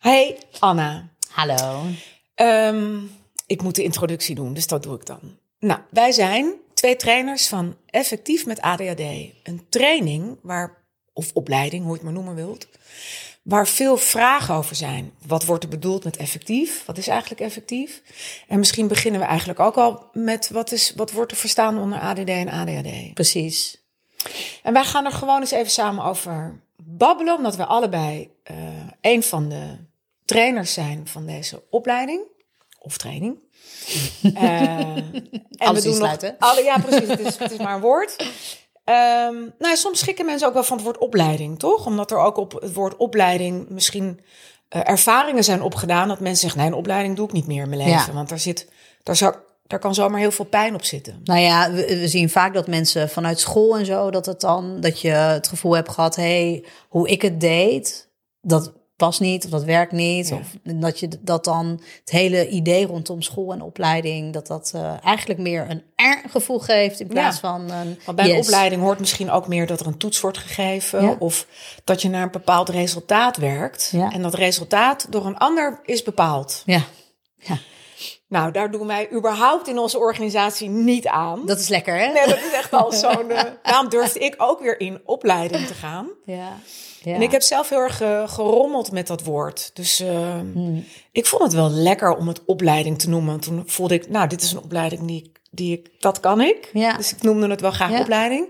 Hey Anna. Hallo. Ehm, ik moet de introductie doen, dus dat doe ik dan. Nou, wij zijn twee trainers van Effectief met ADHD. Een training waar, of opleiding, hoe je het maar noemen wilt, waar veel vragen over zijn. Wat wordt er bedoeld met effectief? Wat is eigenlijk effectief? En misschien beginnen we eigenlijk ook al met wat, is, wat wordt er verstaan onder ADD en ADHD. Precies. En wij gaan er gewoon eens even samen over babbelen, omdat we allebei uh, een van de trainers zijn van deze opleiding of training. uh, en Alles we doen nog alle, ja, precies. Het is, het is maar een woord. Um, nou, soms schikken mensen ook wel van het woord opleiding, toch? Omdat er ook op het woord opleiding misschien uh, ervaringen zijn opgedaan dat mensen zeggen: nee, een opleiding doe ik niet meer in mijn leven, ja. want daar zit, daar zou, daar kan zomaar heel veel pijn op zitten. Nou ja, we, we, zien vaak dat mensen vanuit school en zo, dat het dan, dat je het gevoel hebt gehad, hey, hoe ik het deed, dat past niet of dat werkt niet. Ja. Of dat je dat dan het hele idee rondom school en opleiding, dat dat uh, eigenlijk meer een R-gevoel geeft in plaats ja. van een. Want bij yes. een opleiding hoort misschien ook meer dat er een toets wordt gegeven ja. of dat je naar een bepaald resultaat werkt en dat resultaat door een ander is bepaald. Ja. ja. Nou, daar doen wij überhaupt in onze organisatie niet aan. Dat is lekker, hè? Nee, dat is echt al zo'n... Uh, daarom durfde ik ook weer in opleiding te gaan. Ja. Ja. En ik heb zelf heel erg uh, gerommeld met dat woord. Dus uh, hmm. ik vond het wel lekker om het opleiding te noemen. Toen voelde ik, nou, dit is een opleiding die, die ik, dat kan ik. Ja. Dus ik noemde het wel graag ja. opleiding.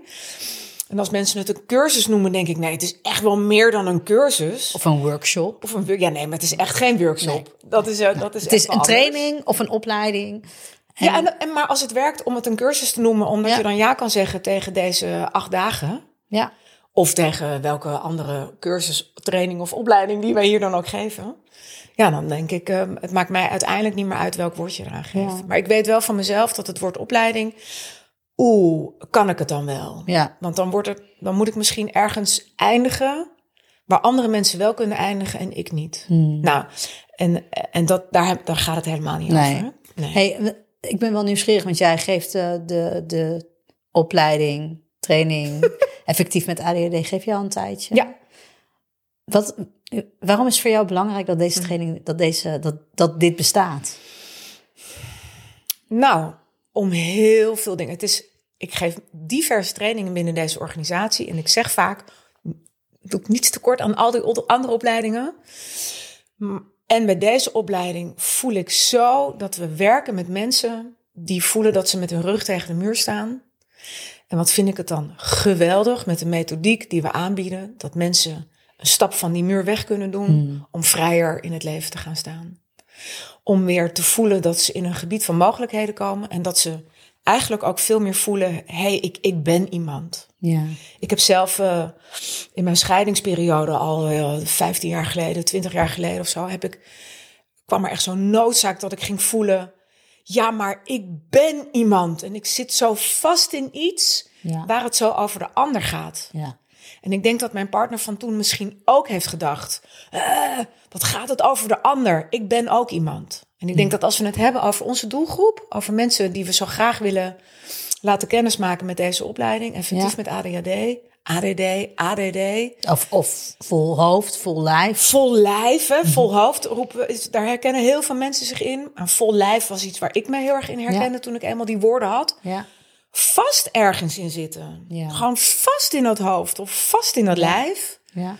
En als mensen het een cursus noemen, denk ik, nee, het is echt wel meer dan een cursus. Of een workshop. Of een, ja, nee, maar het is echt geen workshop. Nee. Dat is, uh, dat is het is een training of een opleiding. En... Ja, en, en, maar als het werkt om het een cursus te noemen, omdat je dan ja kan zeggen tegen deze acht dagen. Ja. Of tegen welke andere cursus, training of opleiding die wij hier dan ook geven. Ja, dan denk ik, uh, het maakt mij uiteindelijk niet meer uit welk woord je eraan geeft. Ja. Maar ik weet wel van mezelf dat het woord opleiding, oeh, kan ik het dan wel? Ja. Want dan, wordt het, dan moet ik misschien ergens eindigen waar andere mensen wel kunnen eindigen en ik niet. Hmm. Nou, en, en dat, daar, daar gaat het helemaal niet nee. over. Nee. Hey, ik ben wel nieuwsgierig, want jij geeft de, de, de opleiding, training, effectief met ADHD, geef je al een tijdje. Ja. Wat, waarom is het voor jou belangrijk dat deze training, dat, deze, dat, dat dit bestaat? Nou, om heel veel dingen. Het is, ik geef diverse trainingen binnen deze organisatie. En ik zeg vaak, doe ik niets tekort aan al die andere opleidingen. En bij deze opleiding voel ik zo dat we werken met mensen die voelen dat ze met hun rug tegen de muur staan. En wat vind ik het dan geweldig met de methodiek die we aanbieden, dat mensen een stap van die muur weg kunnen doen Hmm. om vrijer in het leven te gaan staan. Om weer te voelen dat ze in een gebied van mogelijkheden komen en dat ze eigenlijk ook veel meer voelen: hé, hey, ik, ik ben iemand. Ja. Ik heb zelf uh, in mijn scheidingsperiode al uh, 15 jaar geleden, 20 jaar geleden of zo, heb ik, kwam er echt zo'n noodzaak dat ik ging voelen: ja, maar ik ben iemand en ik zit zo vast in iets Ja. waar het zo over de ander gaat. Ja. En ik denk dat mijn partner van toen misschien ook heeft gedacht: eh, wat gaat het over de ander? Ik ben ook iemand. En ik denk dat als we het hebben over onze doelgroep, over mensen die we zo graag willen laten kennismaken met deze opleiding, effectief Ja. met ADHD, ADD, ADD, Of, of vol hoofd, vol lijf. vol lijf, hè, vol hoofd roepen we, daar herkennen heel veel mensen zich in. En vol lijf was iets waar ik me heel erg in herkende toen ik eenmaal die woorden had. Ja. Vast ergens in zitten. Ja. Gewoon vast in dat hoofd of vast in dat lijf. Ja.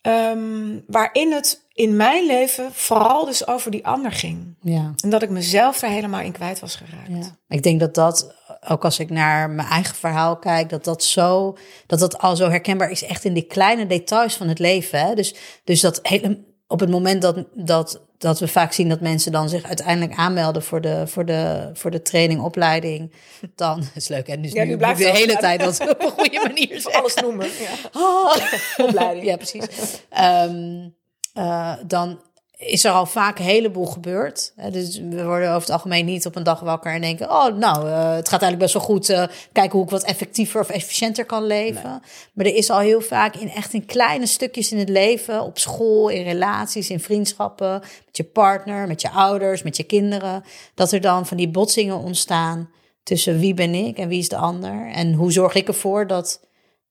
Ehm, waarin het in mijn leven vooral dus over die ander ging. Ja. En dat ik mezelf daar helemaal in kwijt was geraakt. Ja. Ik denk dat dat, ook als ik naar mijn eigen verhaal kijk, dat dat zo, dat dat al zo herkenbaar is, echt in die kleine details van het leven. Hè? Dus, dus dat hele, op het moment dat, dat, dat we vaak zien dat mensen dan zich uiteindelijk aanmelden voor de, voor de, voor de training, opleiding, dan is leuk. En dus Ja, nu nu blijft de hele tijd dat op een goede manier zeggen. Alles noemen. Ja. Opleiding. Ja, precies. Ehm, eh, dan is er al vaak een heleboel gebeurd. Dus we worden over het algemeen niet op een dag wakker en denken: Oh, nou, eh, het gaat eigenlijk best wel goed. eh, kijken hoe ik wat effectiever of efficiënter kan leven. Maar er is al heel vaak in echt in kleine stukjes in het leven, op school, in relaties, in vriendschappen, met je partner, met je ouders, met je kinderen, dat er dan van die botsingen ontstaan tussen wie ben ik en wie is de ander en hoe zorg ik ervoor dat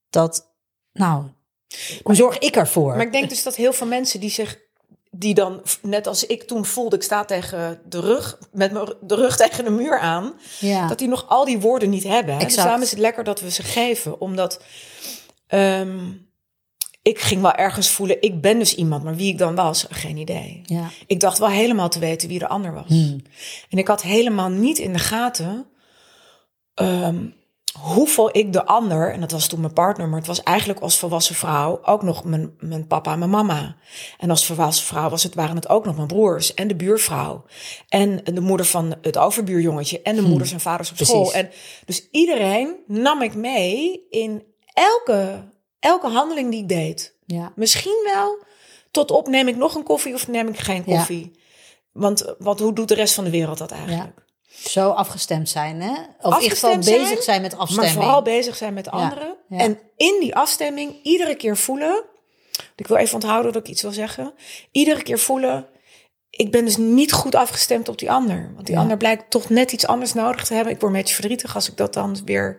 dat, nou, hoe zorg ik ervoor? Maar ik denk dus dat heel veel mensen die zich die dan, net als ik toen voelde, ik sta tegen de rug, met mijn, de rug tegen de muur aan, Ja. dat die nog al die woorden niet hebben. Dus Exact. daarom is het lekker dat we ze geven, omdat ehm, ik ging wel ergens voelen, ik ben dus iemand, maar wie ik dan was, geen idee. Ja. Ik dacht wel helemaal te weten wie de ander was. En ik had helemaal niet in de gaten ehm, hoeveel ik de ander, en dat was toen mijn partner, maar het was eigenlijk als volwassen vrouw ook nog mijn, mijn papa en mijn mama. En als volwassen vrouw was het, waren het ook nog mijn broers en de buurvrouw. En de moeder van het overbuurjongetje en de moeders en vaders op Precies. school. En dus iedereen nam ik mee in elke, elke handeling die ik deed. Ja. Misschien wel tot op neem ik nog een koffie of neem ik geen Ja. koffie. Want, want hoe doet de rest van de wereld dat eigenlijk? Zo afgestemd zijn, hè? Of in ieder geval Afgestemd bezig zijn, zijn met afstemming. Maar vooral bezig zijn met anderen. ja. En in die afstemming iedere keer voelen. Ik wil even onthouden dat ik iets wil zeggen. Iedere keer voelen. Ik ben dus niet goed afgestemd op die ander. Want die Ja. ander blijkt toch net iets anders nodig te hebben. Ik word een beetje verdrietig als ik dat dan weer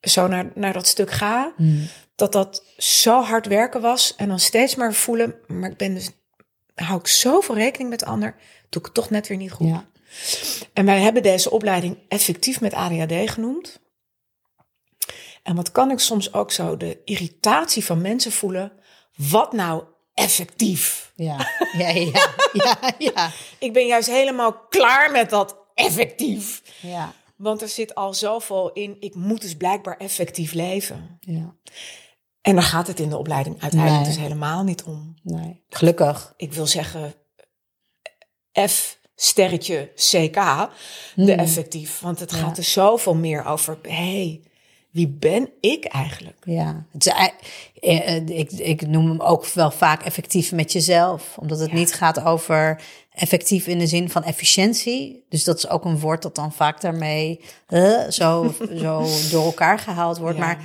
zo naar, naar dat stuk ga. Hmm. Dat dat zo hard werken was. En dan steeds maar voelen. Maar ik ben dus. Hou ik zoveel rekening met de ander. Doe ik het toch net weer niet goed. Ja. En wij hebben deze opleiding effectief met ADHD genoemd. En wat kan ik soms ook zo de irritatie van mensen voelen? Wat nou effectief? Ja. Ja, ja, ja, ja, Ik ben juist helemaal klaar met dat effectief. ja, Want er zit al zoveel in, ik moet dus blijkbaar effectief leven. ja. En daar gaat het in de opleiding uiteindelijk Nee. dus helemaal niet om. Nee. Gelukkig. Ik wil zeggen, F sterretje CK, de effectief. Want het gaat er zoveel meer over, hey, wie ben ik eigenlijk? Ja, het is, eh, eh, ik, ik noem hem ook wel vaak effectief met jezelf. Omdat het niet gaat over effectief in de zin van efficiëntie. Dus dat is ook een woord dat dan vaak daarmee eh, zo, zo door elkaar gehaald wordt. Ja. Maar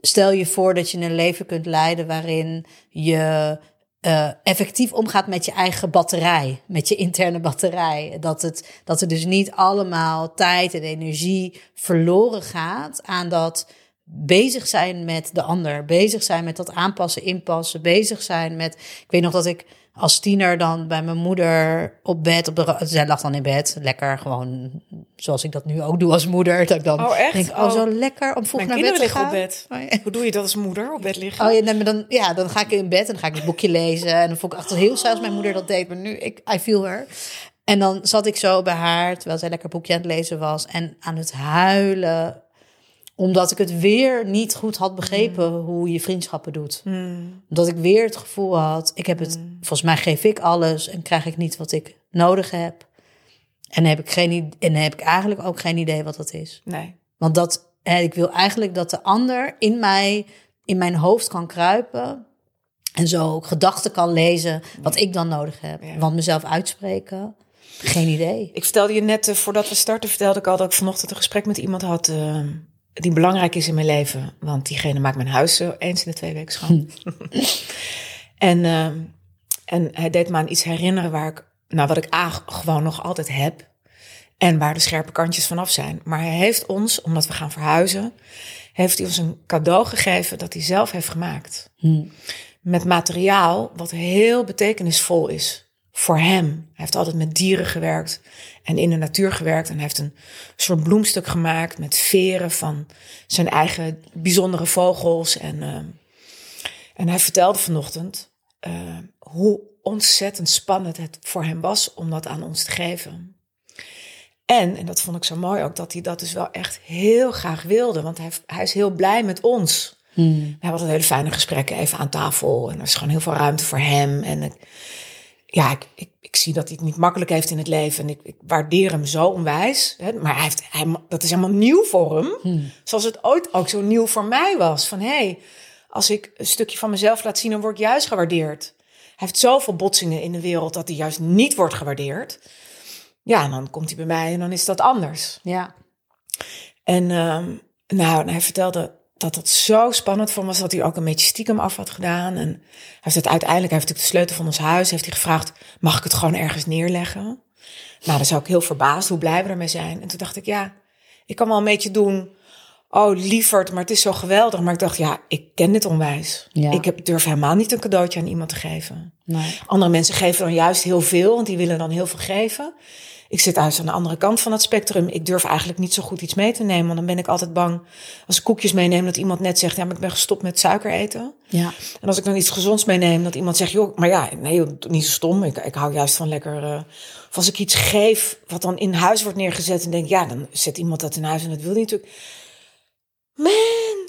stel je voor dat je een leven kunt leiden waarin je eh, effectief omgaat met je eigen batterij, met je interne batterij. Dat, het, dat er dus niet allemaal tijd en energie verloren gaat aan dat bezig zijn met de ander, bezig zijn met dat aanpassen, inpassen, bezig zijn met. Ik weet nog dat ik als tiener dan bij mijn moeder op bed, op de, zij lag dan in bed, lekker gewoon zoals ik dat nu ook doe als moeder. Dat ik dan Oh, echt? denk, oh, Oh. zo lekker om vroeg naar bed te gaan. op bed. Oh, ja. Hoe doe je dat als moeder, op bed liggen? Oh ja, nee, maar dan, ja, dan ga ik in bed en dan ga ik een boekje lezen. En dan vond ik echt heel saai als mijn moeder dat deed. Maar nu, ik, I feel her. En dan zat ik zo bij haar, terwijl zij lekker boekje aan het lezen was. En aan het huilen. Omdat ik het weer niet goed had begrepen hoe je vriendschappen doet. Omdat ik weer het gevoel had, ik heb het, volgens mij geef ik alles en krijg ik niet wat ik nodig heb. En heb ik, geen, en heb ik eigenlijk ook geen idee wat dat is. Nee. Want dat, hè, ik wil eigenlijk dat de ander in mij, in mijn hoofd kan kruipen. En zo ook gedachten kan lezen wat ik dan nodig heb. Ja. Want mezelf uitspreken, geen idee. Ik vertelde je net, eh, voordat we starten, vertelde ik al dat ik vanochtend een gesprek met iemand had eh, die belangrijk is in mijn leven. Want diegene maakt mijn huis eh, eens in de twee weken schoon. en, eh, en hij deed me aan iets herinneren waar ik, nou wat ik A, gewoon nog altijd heb. En waar de scherpe kantjes vanaf zijn. Maar hij heeft ons, omdat we gaan verhuizen, heeft hij ons een cadeau gegeven dat hij zelf heeft gemaakt. Met materiaal wat heel betekenisvol is voor hem. Hij heeft altijd met dieren gewerkt en in de natuur gewerkt. En hij heeft een soort bloemstuk gemaakt met veren van zijn eigen bijzondere vogels. En, eh, en hij vertelde vanochtend eh, hoe ontzettend spannend het voor hem was om dat aan ons te geven. En, en dat vond ik zo mooi ook, dat hij dat dus wel echt heel graag wilde. Want hij, hij is heel blij met ons. We hadden hele fijne gesprekken even aan tafel. En er is gewoon heel veel ruimte voor hem. En ik, ja, ik, ik, ik zie dat hij het niet makkelijk heeft in het leven. En ik, ik waardeer hem zo onwijs. Hè? Maar hij heeft, hij, dat is helemaal nieuw voor hem. Zoals het ooit ook zo nieuw voor mij was. Van hé, hey, als ik een stukje van mezelf laat zien, dan word ik juist gewaardeerd. Hij heeft zoveel botsingen in de wereld dat hij juist niet wordt gewaardeerd. Ja, en dan komt hij bij mij en dan is dat anders. Ja, En ehm, nou, en hij vertelde dat dat zo spannend voor hem was dat hij ook een beetje stiekem af had gedaan. En hij heeft het uiteindelijk, hij heeft natuurlijk de sleutel van ons huis, heeft hij gevraagd, mag ik het gewoon ergens neerleggen? Nou, dan zou ik heel verbaasd hoe blij we ermee zijn. En toen dacht ik, ja, ik kan wel een beetje doen oh lieverd, maar het is zo geweldig. Maar ik dacht, ja, ik ken dit onwijs. Ja. Ik heb, durf helemaal niet een cadeautje aan iemand te geven. Nee. Andere mensen geven dan juist heel veel, want die willen dan heel veel geven. Ik zit thuis aan de andere kant van het spectrum. Ik durf eigenlijk niet zo goed iets mee te nemen. Want dan ben ik altijd bang als ik koekjes meeneem dat iemand net zegt: Ja, maar ik ben gestopt met suiker eten. Ja. En als ik dan iets gezonds meeneem, dat iemand zegt: Joh, maar ja, nee, niet zo stom. Ik, ik hou juist van lekker. eh, of als ik iets geef wat dan in huis wordt neergezet en denk: Ja, dan zet iemand dat in huis en dat wil hij natuurlijk. Man,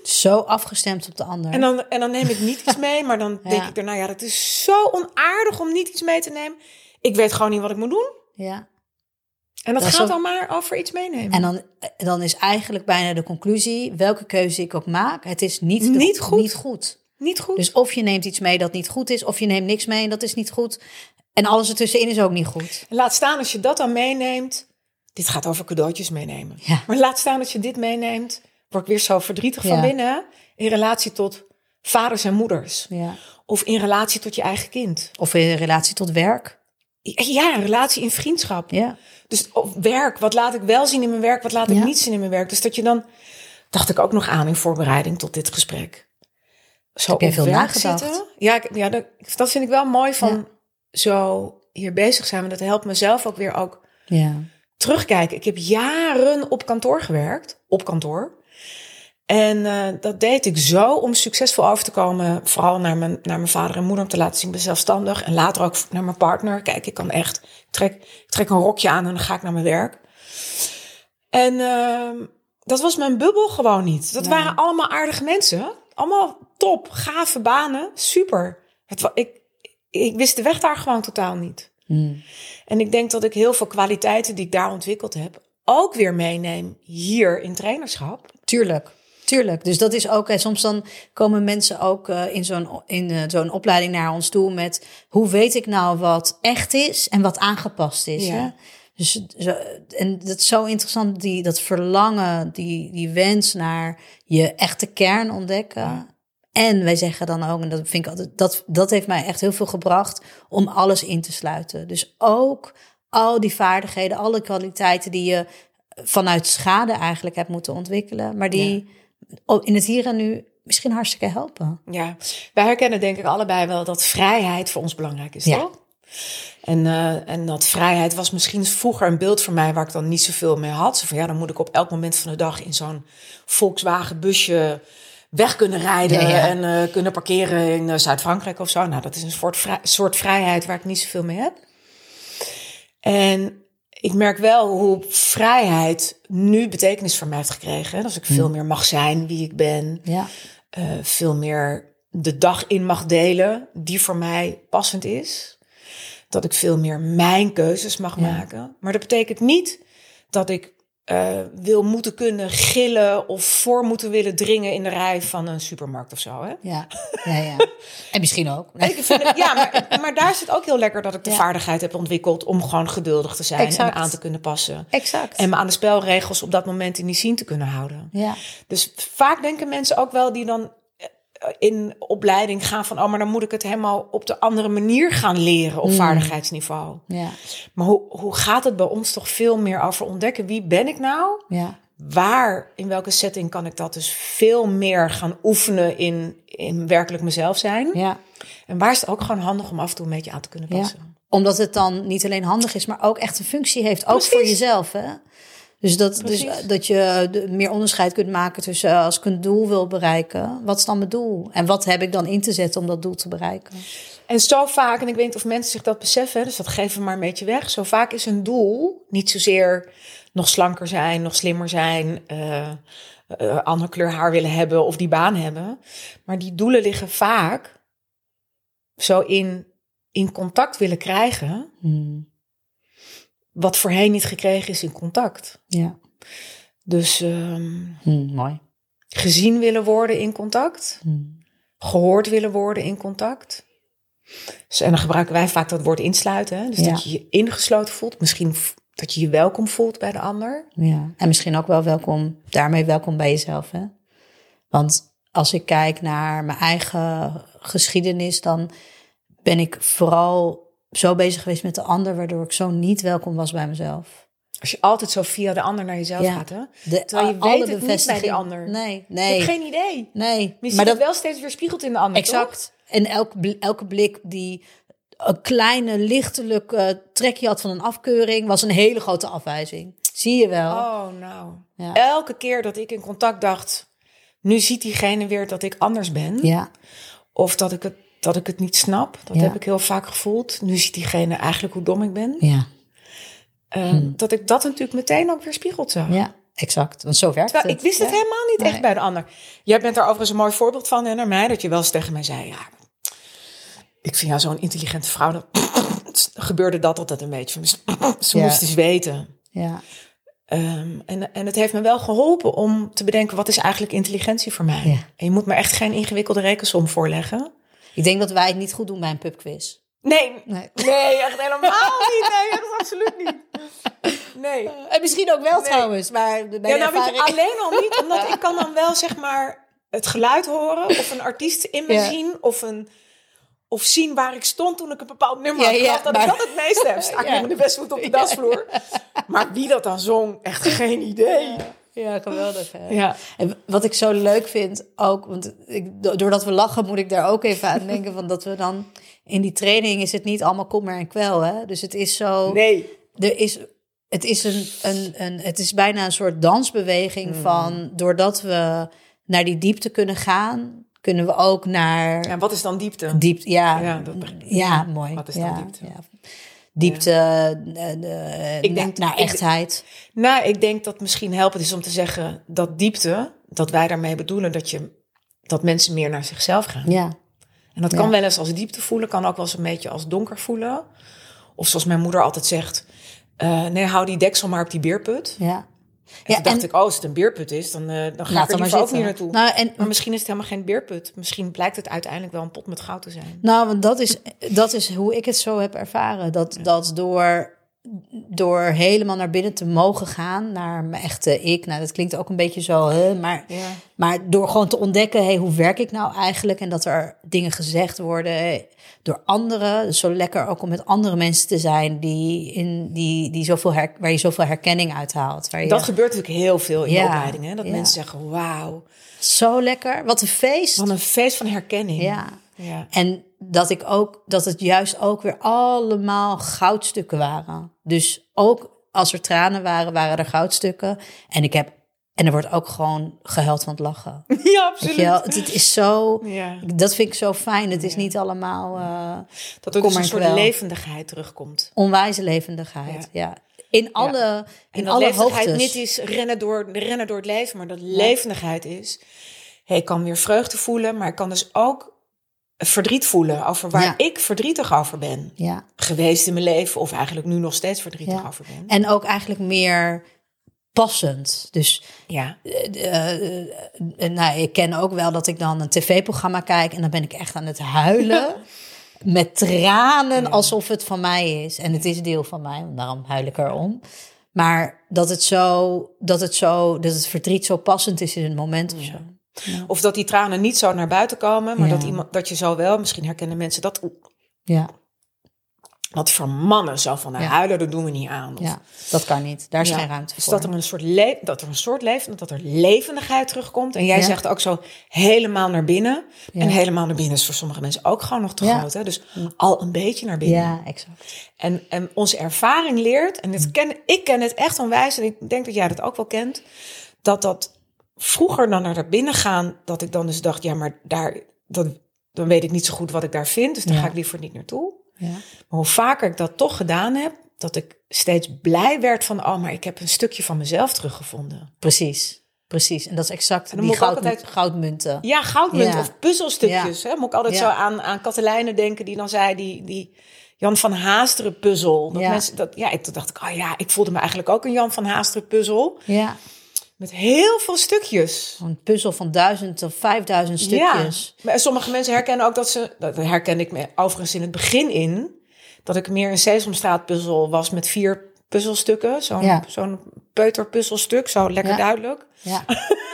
Zo afgestemd op de ander. en dan, en dan neem ik niet iets mee, maar dan denk ik daarna: Ja, dat is zo onaardig om niet iets mee te nemen. Ik weet gewoon niet wat ik moet doen. ja. En dat, gaat dan maar over iets meenemen. En dan, dan is eigenlijk bijna de conclusie, welke keuze ik ook maak, het is niet, de- Niet goed. niet goed. niet goed. Dus of je neemt iets mee dat niet goed is, of je neemt niks mee en dat is niet goed. En alles ertussenin is ook niet goed. Laat staan als je dat dan meeneemt. Dit gaat over cadeautjes meenemen. Ja. Maar laat staan als je dit meeneemt. Word ik weer zo verdrietig van binnen. In relatie tot vaders en moeders. Ja. Of in relatie tot je eigen kind. Of in relatie tot werk. Ja, een relatie in vriendschap. Ja. Dus werk, wat laat ik wel zien in mijn werk, wat laat ik Ja. niet zien in mijn werk. Dus dat je dan, dacht ik ook nog aan in voorbereiding tot dit gesprek. Zo Heb op veel nagedacht? Ja, ik- ja dat, dat vind ik wel mooi van Ja. zo hier bezig zijn. Maar dat helpt mezelf ook weer ook Ja. terugkijken. Ik heb jaren op kantoor gewerkt, op kantoor. En eh, dat deed ik zo om succesvol over te komen. Vooral naar mijn, naar mijn vader en moeder om te laten zien, ik ben zelfstandig. En later ook naar mijn partner. Kijk, ik kan echt, ik trek, ik trek een rokje aan en dan ga ik naar mijn werk. En ehm, dat was mijn bubbel gewoon niet. Dat Nee. waren allemaal aardige mensen. Allemaal top, gave banen, super. Het, ik, ik wist de weg daar gewoon totaal niet. Hmm. En ik denk dat ik heel veel kwaliteiten die ik daar ontwikkeld heb, ook weer meeneem hier in trainerschap. Tuurlijk. Tuurlijk. Dus dat is ook, hè, soms dan komen mensen ook eh, in zo'n in, eh, zo'n opleiding naar ons toe met hoe weet ik nou wat echt is en wat aangepast is. Ja. Hè? Dus zo, en dat is zo interessant, die, dat verlangen, die, die wens naar je echte kern ontdekken. En wij zeggen dan ook, en dat vind ik altijd, dat, dat heeft mij echt heel veel gebracht om alles in te sluiten. Dus ook al die vaardigheden, alle kwaliteiten die je vanuit schade eigenlijk hebt moeten ontwikkelen, maar die in het hier en nu misschien hartstikke helpen. Ja, wij herkennen denk ik allebei wel dat vrijheid voor ons belangrijk is, Ja. toch? En, eh, en dat vrijheid was misschien vroeger een beeld voor mij waar ik dan niet zoveel mee had. Zo van ja, dan moet ik op elk moment van de dag in zo'n Volkswagen busje weg kunnen rijden Ja, ja. en eh, kunnen parkeren in eh, Zuid-Frankrijk of zo. Nou, dat is een soort, vrij- soort vrijheid waar ik niet zoveel mee heb. En ik merk wel hoe vrijheid nu betekenis voor mij heeft gekregen. Dat ik veel meer mag zijn wie ik ben Ja, eh, veel meer de dag in mag delen die voor mij passend is. Dat ik veel meer mijn keuzes mag Ja. maken. Maar dat betekent niet dat ik eh, wil moeten kunnen gillen of voor moeten willen dringen in de rij van een supermarkt of zo. Hè? ja, ja, ja. En misschien ook. Ik vind het- ja, maar, maar daar zit ook heel lekker dat ik de Ja. vaardigheid heb ontwikkeld om gewoon geduldig te zijn Exact. en aan te kunnen passen. Exact. En me aan de spelregels op dat moment in die zin te kunnen houden. ja, Dus vaak denken mensen ook wel die dan in opleiding gaan van, oh, maar dan moet ik het helemaal op de andere manier gaan leren op vaardigheidsniveau. ja, Maar hoe, hoe gaat het bij ons toch veel meer over ontdekken? Wie ben ik nou? ja. Waar, in welke setting kan ik dat dus veel meer gaan oefenen in, in werkelijk mezelf zijn? ja. En waar is het ook gewoon handig om af en toe een beetje aan te kunnen Ja. passen? Omdat het dan niet alleen handig is, maar ook echt een functie heeft. Ook Precies. voor jezelf. Hè? Dus, dat, dus Precies. eh, dat je de- meer onderscheid kunt maken tussen eh, als ik een doel wil bereiken, wat is dan mijn doel? En wat heb ik dan in te zetten om dat doel te bereiken? En zo vaak, en ik weet niet of mensen zich dat beseffen, dus dat geven we maar een beetje weg. Zo vaak is een doel niet zozeer nog slanker zijn, nog slimmer zijn, eh eh, ander kleur haar willen hebben of die baan hebben. Maar die doelen liggen vaak zo in, in contact willen krijgen, Hmm. Wat voorheen niet gekregen is in contact. Ja, Dus ehm, Hmm, mooi. gezien willen worden in contact, Hmm. gehoord willen worden in contact. Dus, en dan gebruiken wij vaak dat woord insluiten. Hè? Dus Ja. dat je je ingesloten voelt. Misschien dat je je welkom voelt bij de ander. Ja, en misschien ook wel welkom, daarmee welkom bij jezelf. Hè? Want als ik kijk naar mijn eigen geschiedenis, dan ben ik vooral zo bezig geweest met de ander, waardoor ik zo niet welkom was bij mezelf. Als je altijd zo via de ander naar jezelf Ja. gaat, hè? De, Terwijl je weet het niet bij die ander. Nee, nee. hebt geen idee. nee. Maar maar dat wel steeds weer spiegelt in de ander, Exact. En elke, elke blik die een kleine, lichtelijke trekje had van een afkeuring, was een hele grote afwijzing. Zie je wel. Oh, nou. Ja. Elke keer dat ik in contact dacht... nu ziet diegene weer dat ik anders ben. Ja, Of dat ik het, dat ik het niet snap. Dat Ja. heb ik heel vaak gevoeld. Nu ziet diegene eigenlijk hoe dom ik ben. ja, Eh, Dat ik dat natuurlijk meteen ook weer spiegeld zag. Hmm. ja, exact. Want zo werkt Terwijl het. ik wist het helemaal niet echt bij de ander. Jij bent daar overigens een mooi voorbeeld van en naar mij. Dat je wel eens tegen mij zei, ja, ik vind jou zo'n intelligente vrouw. Dan gebeurde dat altijd een beetje. Ze moest eens weten. Ja, Ehm, en, en het heeft me wel geholpen om te bedenken, wat is eigenlijk intelligentie voor mij? En je moet me echt geen ingewikkelde rekensom voorleggen. Ik denk dat wij het niet goed doen bij een pubquiz. Nee, Nee. nee, echt helemaal niet. Nee, echt absoluut niet. Nee. En misschien ook wel Nee. trouwens, maar bij Ja, nou weet je, ervaring... alleen al niet, omdat ik kan dan wel zeg maar het geluid horen of een artiest in me Ja. zien of een of zien waar ik stond toen ik een bepaald nummer Ja, had ja, dat maar- ik dat het meeste heb. Sta ik Ja. met de beste voet op de dansvloer. Maar wie dat dan zong, echt geen idee. Ja, geweldig. Hè? Ja. En wat ik zo leuk vind ook, want ik, do- doordat we lachen moet ik daar ook even aan denken, van dat we dan in die training is het niet allemaal kommer en kwel, hè? Dus het is zo, Nee. er is, het is een, een, een, het is bijna een soort dansbeweging Hmm. van, doordat we naar die diepte kunnen gaan, kunnen we ook naar En wat is dan diepte? diepte, ja, Ja, ja, dat ik. mooi. Wat is dan ja, diepte? Diepte, eh, de- Ik na- denk- naar ik- echtheid. Nou, ik denk dat misschien helpend is om te zeggen dat diepte, dat wij daarmee bedoelen dat, je, dat mensen meer naar zichzelf gaan. Ja, En dat Ja. kan wel eens als diepte voelen, kan ook wel eens een beetje als donker voelen. Of zoals mijn moeder altijd zegt, eh, nee, hou die deksel maar op die beerput. ja. En Ja, toen dacht en- ik, oh, als het een beerput is, dan, eh, dan ga ik er maar ook niet naartoe. Nou, en maar misschien is het helemaal geen beerput. Misschien blijkt het uiteindelijk wel een pot met goud te zijn. Nou, want dat is, dat is hoe ik het zo heb ervaren. Dat, dat door, door helemaal naar binnen te mogen gaan, naar mijn echte ik. Nou, dat klinkt ook een beetje zo, hè, maar, Ja. maar door gewoon te ontdekken, hey, hoe werk ik nou eigenlijk? En dat er dingen gezegd worden door anderen. Dus zo lekker ook om met andere mensen te zijn die, in, die, die zoveel her, waar je zoveel herkenning uit haalt. Waar je, Dat gebeurt natuurlijk heel veel in Ja, de opleiding. Hè? Dat ja. mensen zeggen, wauw, zo lekker. Wat een feest. wat een feest van herkenning. Ja. Ja. En dat ik ook, dat het juist ook weer allemaal goudstukken waren. Dus ook als er tranen waren, waren er goudstukken. En ik heb, en er wordt ook gewoon gehuild van het lachen. Ja, absoluut. Het, het is zo, Ja. dat vind ik zo fijn. Het is niet allemaal eh Dat er dus een soort levendigheid terugkomt. onwijze levendigheid. Ja. In alle, En in alle levendigheid hoogtes. niet is rennen door, rennen door het leven, maar dat levendigheid is. Hey, ik kan weer vreugde voelen, maar ik kan dus ook verdriet voelen over waar Ja. ik verdrietig over ben. Ja. Geweest in mijn leven, of eigenlijk nu nog steeds verdrietig Ja. over ben. En ook eigenlijk meer passend. Dus Ja, eh, eh, nou, ik ken ook wel dat ik dan een tv-programma kijk en dan ben ik echt aan het huilen. Met tranen, alsof het van mij is. En het is deel van mij, daarom huil ik erom. Maar dat het zo, dat het zo, dat het verdriet zo passend is in het moment of zo. Of dat die tranen niet zo naar buiten komen, maar Ja. dat, iemand, dat je zo wel, misschien herkennen mensen dat, Ja, wat voor mannen zo van nou, huilen, dat doen we niet aan. Of- ja, dat kan niet. Daar is geen ruimte dus voor. dat er een soort, le- dat er een soort leven, dat er levendigheid terugkomt. En jij zegt ook zo helemaal naar binnen. En helemaal naar binnen is voor sommige mensen ook gewoon nog te groot. Hè? Dus al een beetje naar binnen. Ja, exact. En, en onze ervaring leert, en dit ken, ik ken het echt onwijs, en ik denk dat jij dat ook wel kent, dat dat vroeger dan naar binnen gaan, dat ik dan dus dacht, ja, maar daar, dat, dan weet ik niet zo goed wat ik daar vind, dus daar Ja. ga ik liever niet naartoe. Ja. Maar hoe vaker ik dat toch gedaan heb, dat ik steeds blij werd van, oh, maar ik heb een stukje van mezelf teruggevonden. Precies, precies. En dat is exact dan die goud, altijd- goudmunten. Ja, goudmunt Ja. of puzzelstukjes. Hè? Moet ik altijd Ja. zo aan, aan Katelijne denken, die dan zei, die, die Jan van Haasteren puzzel. Dat Ja. mensen, dat, ja, ik, toen dacht ik, oh ja, ik voelde me eigenlijk ook een Jan van Haasteren puzzel. Ja, Met heel veel stukjes. een puzzel van duizend of vijfduizend stukjes. Ja. Maar sommige mensen herkennen ook dat ze, dat herken ik me overigens in het begin in, dat ik meer een Sesamstraat puzzel was met vier puzzelstukken. Zo'n Ja. zo'n peuterpuzzelstuk, zo lekker Ja. duidelijk. Ja.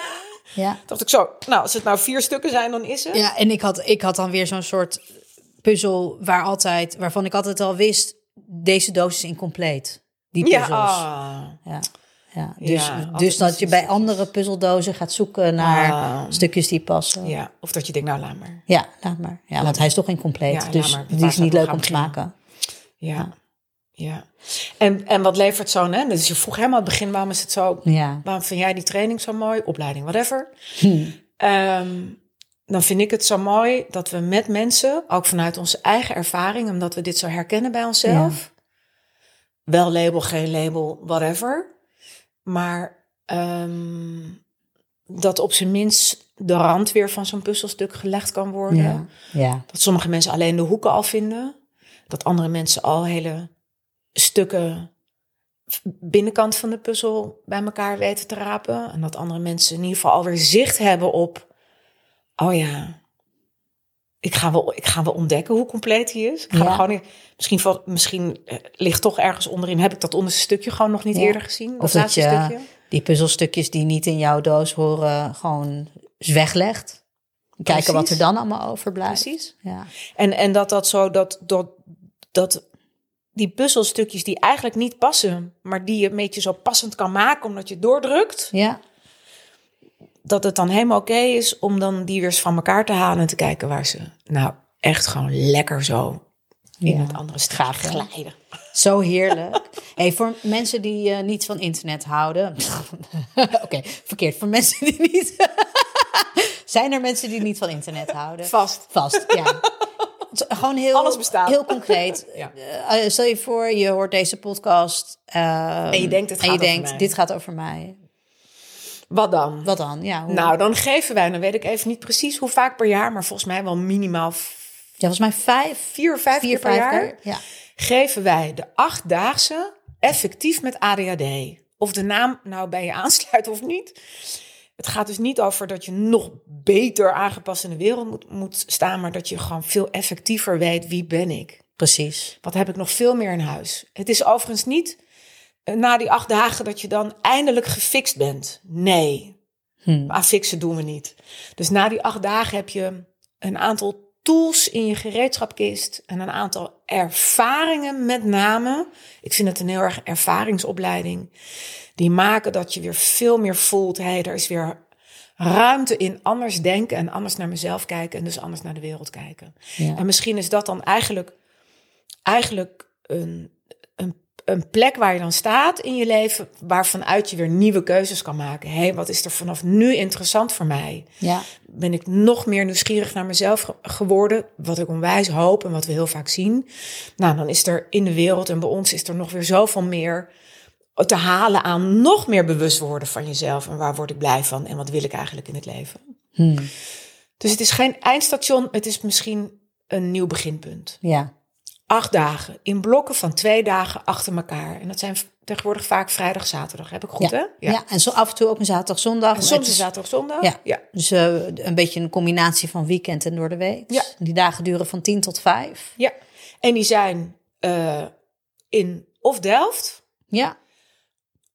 ja. Dacht ik zo, nou, als het nou vier stukken zijn, dan is het. Ja, en ik had, ik had dan weer zo'n soort puzzel waar altijd, waarvan ik altijd al wist, deze doos is incompleet. die Ja, puzzels. ah. Ja. Ja. Dus, Ja, dus dat je bij andere puzzeldozen gaat zoeken naar Ah. stukjes die passen. Ja, ja, of dat je denkt, nou laat maar. laat maar. Ja, want hij is toch incompleet. Ja, dus die is niet leuk om te maken. Ja, ja. En, en wat levert zo'n, hè? Dus je vroeg helemaal aan het begin, waarom is het zo, Ja. waarom vind jij die training zo mooi? Opleiding, whatever. Hm. Ehm, dan vind ik het zo mooi dat we met mensen, ook vanuit onze eigen ervaring, omdat we dit zo herkennen bij onszelf, wel label, geen label, whatever, maar ehm, dat op zijn minst de rand weer van zo'n puzzelstuk gelegd kan worden. Ja. ja. Dat sommige mensen alleen de hoeken al vinden, dat andere mensen al hele stukken binnenkant van de puzzel bij elkaar weten te rapen. En dat andere mensen in ieder geval alweer zicht hebben op, oh ja, ik ga wel, ik ga wel ontdekken hoe compleet die is. Ik ga Ja. gewoon niet, misschien, misschien eh, ligt toch ergens onderin, heb ik dat onderste stukje gewoon nog niet Ja. eerder gezien. Of dat je stukje. die puzzelstukjes die niet in jouw doos horen, gewoon weglegt. Kijken wat er dan allemaal overblijft. Precies. Ja. En, en dat dat zo, dat, dat, dat die puzzelstukjes die eigenlijk niet passen, maar die je een beetje zo passend kan maken omdat je doordrukt, ja. Dat het dan helemaal oké is om dan die weer eens van elkaar te halen en te kijken waar ze nou echt gewoon lekker zo in Ja. het andere hè? glijden. Zo heerlijk. hey, voor mensen die eh, niet van internet houden. Oké, verkeerd. Voor mensen die niet. Zijn er mensen die niet van internet houden? Vast. Vast, ja. Gewoon heel, Alles bestaat. heel concreet. Ja. Eh, stel je voor, je hoort deze podcast. eh, En je denkt, het en je gaat denkt, mij. dit gaat over mij. Wat dan? Wat dan? Ja, hoe, Nou, dan geven wij, dan weet ik even niet precies hoe vaak per jaar, maar volgens mij wel minimaal ja, volgens mij vijf, vier of vijf vier, keer per vijf jaar. keer. Ja. geven wij de achtdaagse effectief met ADHD. Of de naam nou bij je aansluit of niet. Het gaat dus niet over dat je nog beter aangepast in de wereld moet, moet staan, maar dat je gewoon veel effectiever weet wie ben ik. Precies. Wat heb ik nog veel meer in huis? Het is overigens niet na die acht dagen dat je dan eindelijk gefixt bent. Nee, Hm. aan fixen doen we niet. Dus na die acht dagen heb je een aantal tools in je gereedschapkist en een aantal ervaringen met name. Ik vind het een heel erg ervaringsopleiding. Die maken dat je weer veel meer voelt. Hé, er is weer ruimte in anders denken en anders naar mezelf kijken en dus anders naar de wereld kijken. Ja. En misschien is dat dan eigenlijk, eigenlijk een, een, plek waar je dan staat in je leven, waarvanuit je weer nieuwe keuzes kan maken. Hé, wat is er vanaf nu interessant voor mij? Ja. Ben ik nog meer nieuwsgierig naar mezelf ge- geworden, wat ik onwijs hoop en wat we heel vaak zien. Nou, dan is er in de wereld en bij ons is er nog weer zoveel meer te halen aan nog meer bewust worden van jezelf en waar word ik blij van en wat wil ik eigenlijk in het leven. Hm. Dus het is geen eindstation, het is misschien een nieuw beginpunt. Ja. Acht dagen in blokken van twee dagen achter elkaar. En dat zijn tegenwoordig vaak vrijdag, zaterdag. Heb ik goed, ja. hè? Ja. en zo af en toe ook een zaterdag, zondag. En soms is- is zaterdag, zondag. Ja. ja. Dus eh, een beetje een combinatie van weekend en door de week. Ja. Die dagen duren van 10 tot 5. Ja. En die zijn eh, in of Delft Ja.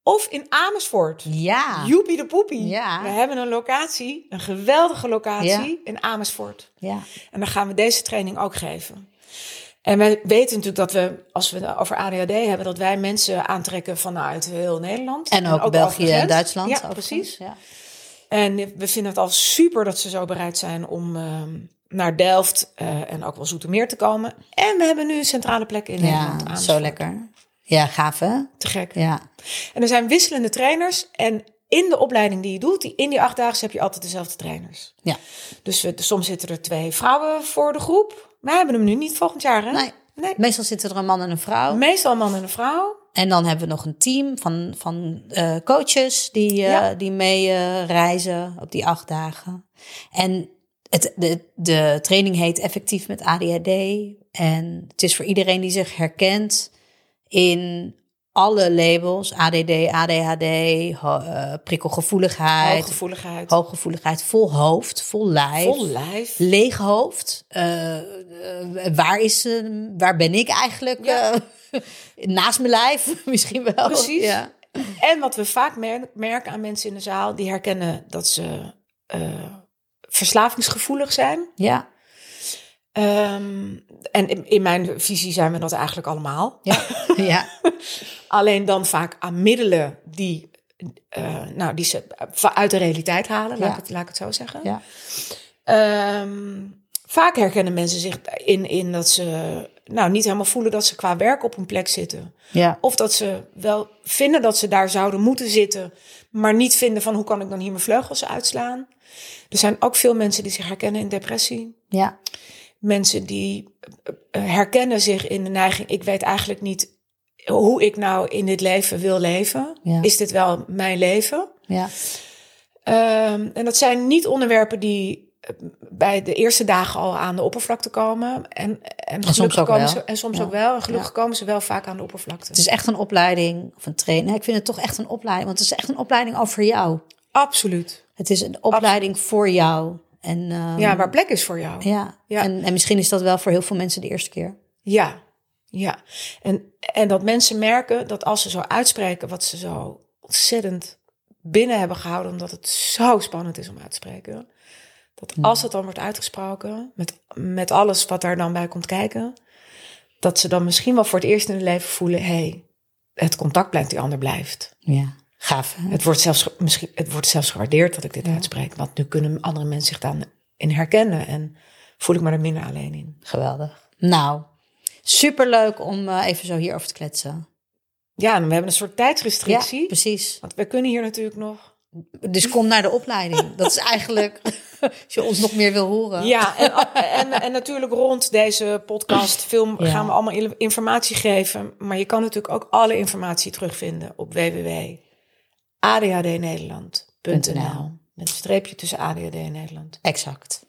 of in Amersfoort. Ja. Joepie de poepie. Ja. We hebben een locatie, een geweldige locatie Ja. in Amersfoort. Ja. En dan gaan we deze training ook geven. En wij weten natuurlijk dat we, als we het over ADHD hebben, dat wij mensen aantrekken vanuit heel Nederland. En ook, België en. Duitsland. Ja, overigens. precies. Ja. En we vinden het al super dat ze zo bereid zijn om ehm, naar Delft eh, en ook wel Zoetermeer te komen. En we hebben nu een centrale plek in Nederland. ja, zo lekker. Ja, gaaf hè? Te gek. Ja. En er zijn wisselende trainers. En in de opleiding die je doet, die, in die acht dagen heb je altijd dezelfde trainers. Ja. Dus we, soms zitten er twee vrouwen voor de groep. Wij hebben hem nu niet volgend jaar, hè? Nee. Nee. Meestal zitten er een man en een vrouw. Meestal een man en een vrouw. En dan hebben we nog een team van, van eh, coaches die, Ja. die mee eh, reizen op die acht dagen. En het, de, de training heet Effectief met ADHD. En het is voor iedereen die zich herkent in alle labels. ADD, ADHD, eh, prikkelgevoeligheid, Hooggevoeligheid. hooggevoeligheid, vol hoofd, vol lijf. Vol lijf. Leeg hoofd. Eh, eh, waar, is, waar ben ik eigenlijk? Ja. naast mijn lijf misschien wel. Precies. Ja. En wat we vaak mer- merken aan mensen in de zaal, die herkennen dat ze verslavingsgevoelig zijn. ja. Ehm, en in, in mijn visie zijn we dat eigenlijk allemaal. Ja, ja, Alleen dan vaak aan middelen die, eh, nou, die ze uit de realiteit halen, laat, ik het, laat ik het zo zeggen. ja, Ehm, vaak herkennen mensen zich in, in dat ze nou, niet helemaal voelen dat ze qua werk op een plek zitten. ja, Of dat ze wel vinden dat ze daar zouden moeten zitten, maar niet vinden van hoe kan ik dan hier mijn vleugels uitslaan. Er zijn ook veel mensen die zich herkennen in depressie. ja, Mensen die eh, herkennen zich in de neiging, ik weet eigenlijk niet hoe ik nou in dit leven wil leven. Ja. Is dit wel mijn leven? ja, Ehm, en dat zijn niet onderwerpen die eh, bij de eerste dagen al aan de oppervlakte komen. En, en, soms ook komen wel. Ze, en soms Ja. ook wel. En gelukkig Ja. komen ze wel vaak aan de oppervlakte. Het is echt een opleiding of een training. Ik vind het toch echt een opleiding, want het is echt een opleiding over jou. Absoluut. Het is een opleiding voor jou. En, ehm, Ja, waar plek is voor jou. ja. Ja. En, en misschien is dat wel voor heel veel mensen de eerste keer. Ja, ja. En, en dat mensen merken dat als ze zo uitspreken wat ze zo ontzettend binnen hebben gehouden, omdat het zo spannend is om uit te spreken. Dat als het dan wordt uitgesproken, met, met alles wat daar dan bij komt kijken, dat ze dan misschien wel voor het eerst in hun leven voelen: hé, hey, het contact blijft, die ander blijft. Ja, gaaf. Het wordt zelfs, misschien, het wordt zelfs gewaardeerd dat ik dit uitspreek, want nu kunnen andere mensen zich dan in herkennen en voel ik me er minder alleen in. Geweldig. Nou, superleuk om eh, even zo hierover te kletsen. Ja, en we hebben een soort tijdsrestrictie. Ja, precies. Want we kunnen hier natuurlijk nog. Dus kom naar de opleiding. Dat is eigenlijk, als je ons nog meer wil horen. Ja, en, en, en natuurlijk rond deze podcast film Ja. gaan we allemaal informatie geven. Maar je kan natuurlijk ook alle informatie terugvinden op www.adhdnederland.nl. Met een streepje tussen ADHD en Nederland. Exact.